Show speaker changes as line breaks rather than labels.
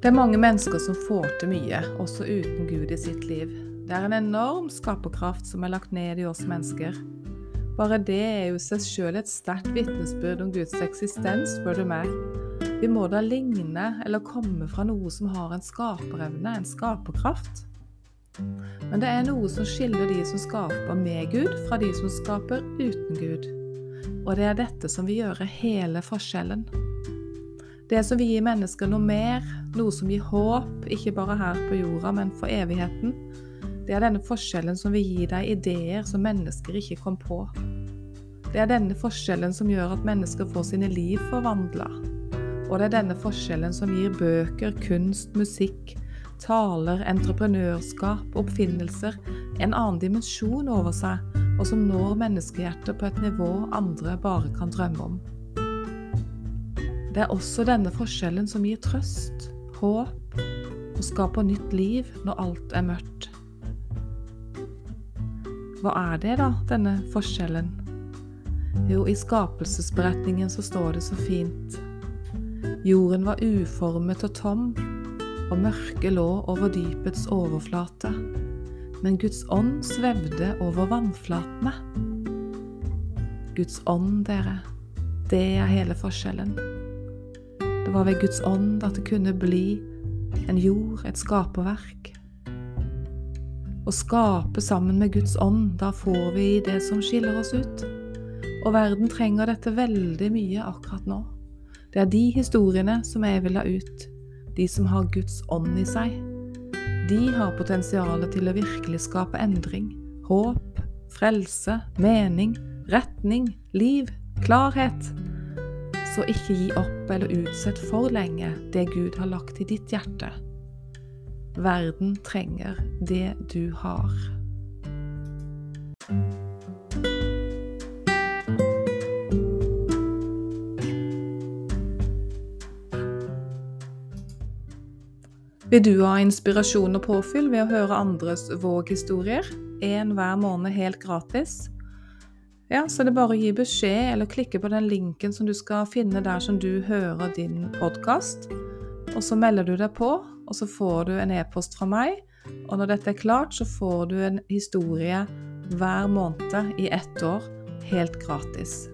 Det er mange mennesker som får til mye, også uten Gud i sitt liv. Det er en enorm skaperkraft som er lagt ned i oss mennesker. Bare det er jo seg sjøl et sterkt vitnesbyrd om Guds eksistens, spør du meg. Vi må da ligne eller komme fra noe som har en skaperevne, en skaperkraft. Men det er noe som skiller de som skaper med Gud, fra de som skaper uten Gud. Og det er dette som vil gjøre hele forskjellen. Det som vil gi mennesker noe mer, noe som gir håp, ikke bare her på jorda, men for evigheten. Det er denne forskjellen som vil gi deg ideer som mennesker ikke kom på. Det er denne forskjellen som gjør at mennesker får sine liv forvandla. Og det er denne forskjellen som gir bøker, kunst, musikk, taler, entreprenørskap, oppfinnelser en annen dimensjon over seg, og som når menneskehjertet på et nivå andre bare kan drømme om. Det er også denne forskjellen som gir trøst, håp og skaper nytt liv når alt er mørkt. Hva er det, da, denne forskjellen? Jo, i skapelsesberetningen så står det så fint. Jorden var uformet og tom, og mørket lå over dypets overflate. Men Guds ånd svevde over vannflatene. Guds ånd, dere, det er hele forskjellen. Det var ved Guds ånd at det kunne bli en jord, et skaperverk. Å skape sammen med Guds ånd, da får vi det som skiller oss ut. Og verden trenger dette veldig mye akkurat nå. Det er de historiene som jeg vil ha ut. De som har Guds ånd i seg. De har potensial til å virkelig skape endring, håp, frelse, mening, retning, liv, klarhet. Så ikke gi opp eller utsett for lenge det Gud har lagt i ditt hjerte. Verden trenger det du har. Vil du ha inspirasjon og påfyll ved å høre andres våghistorier? En hver måned helt gratis. Ja, så det er bare å gi beskjed eller klikke på den linken som du skal finne der som du hører din podkast. Og så melder du deg på, og så får du en e-post fra meg. Og når dette er klart, så får du en historie hver måned i ett år helt gratis.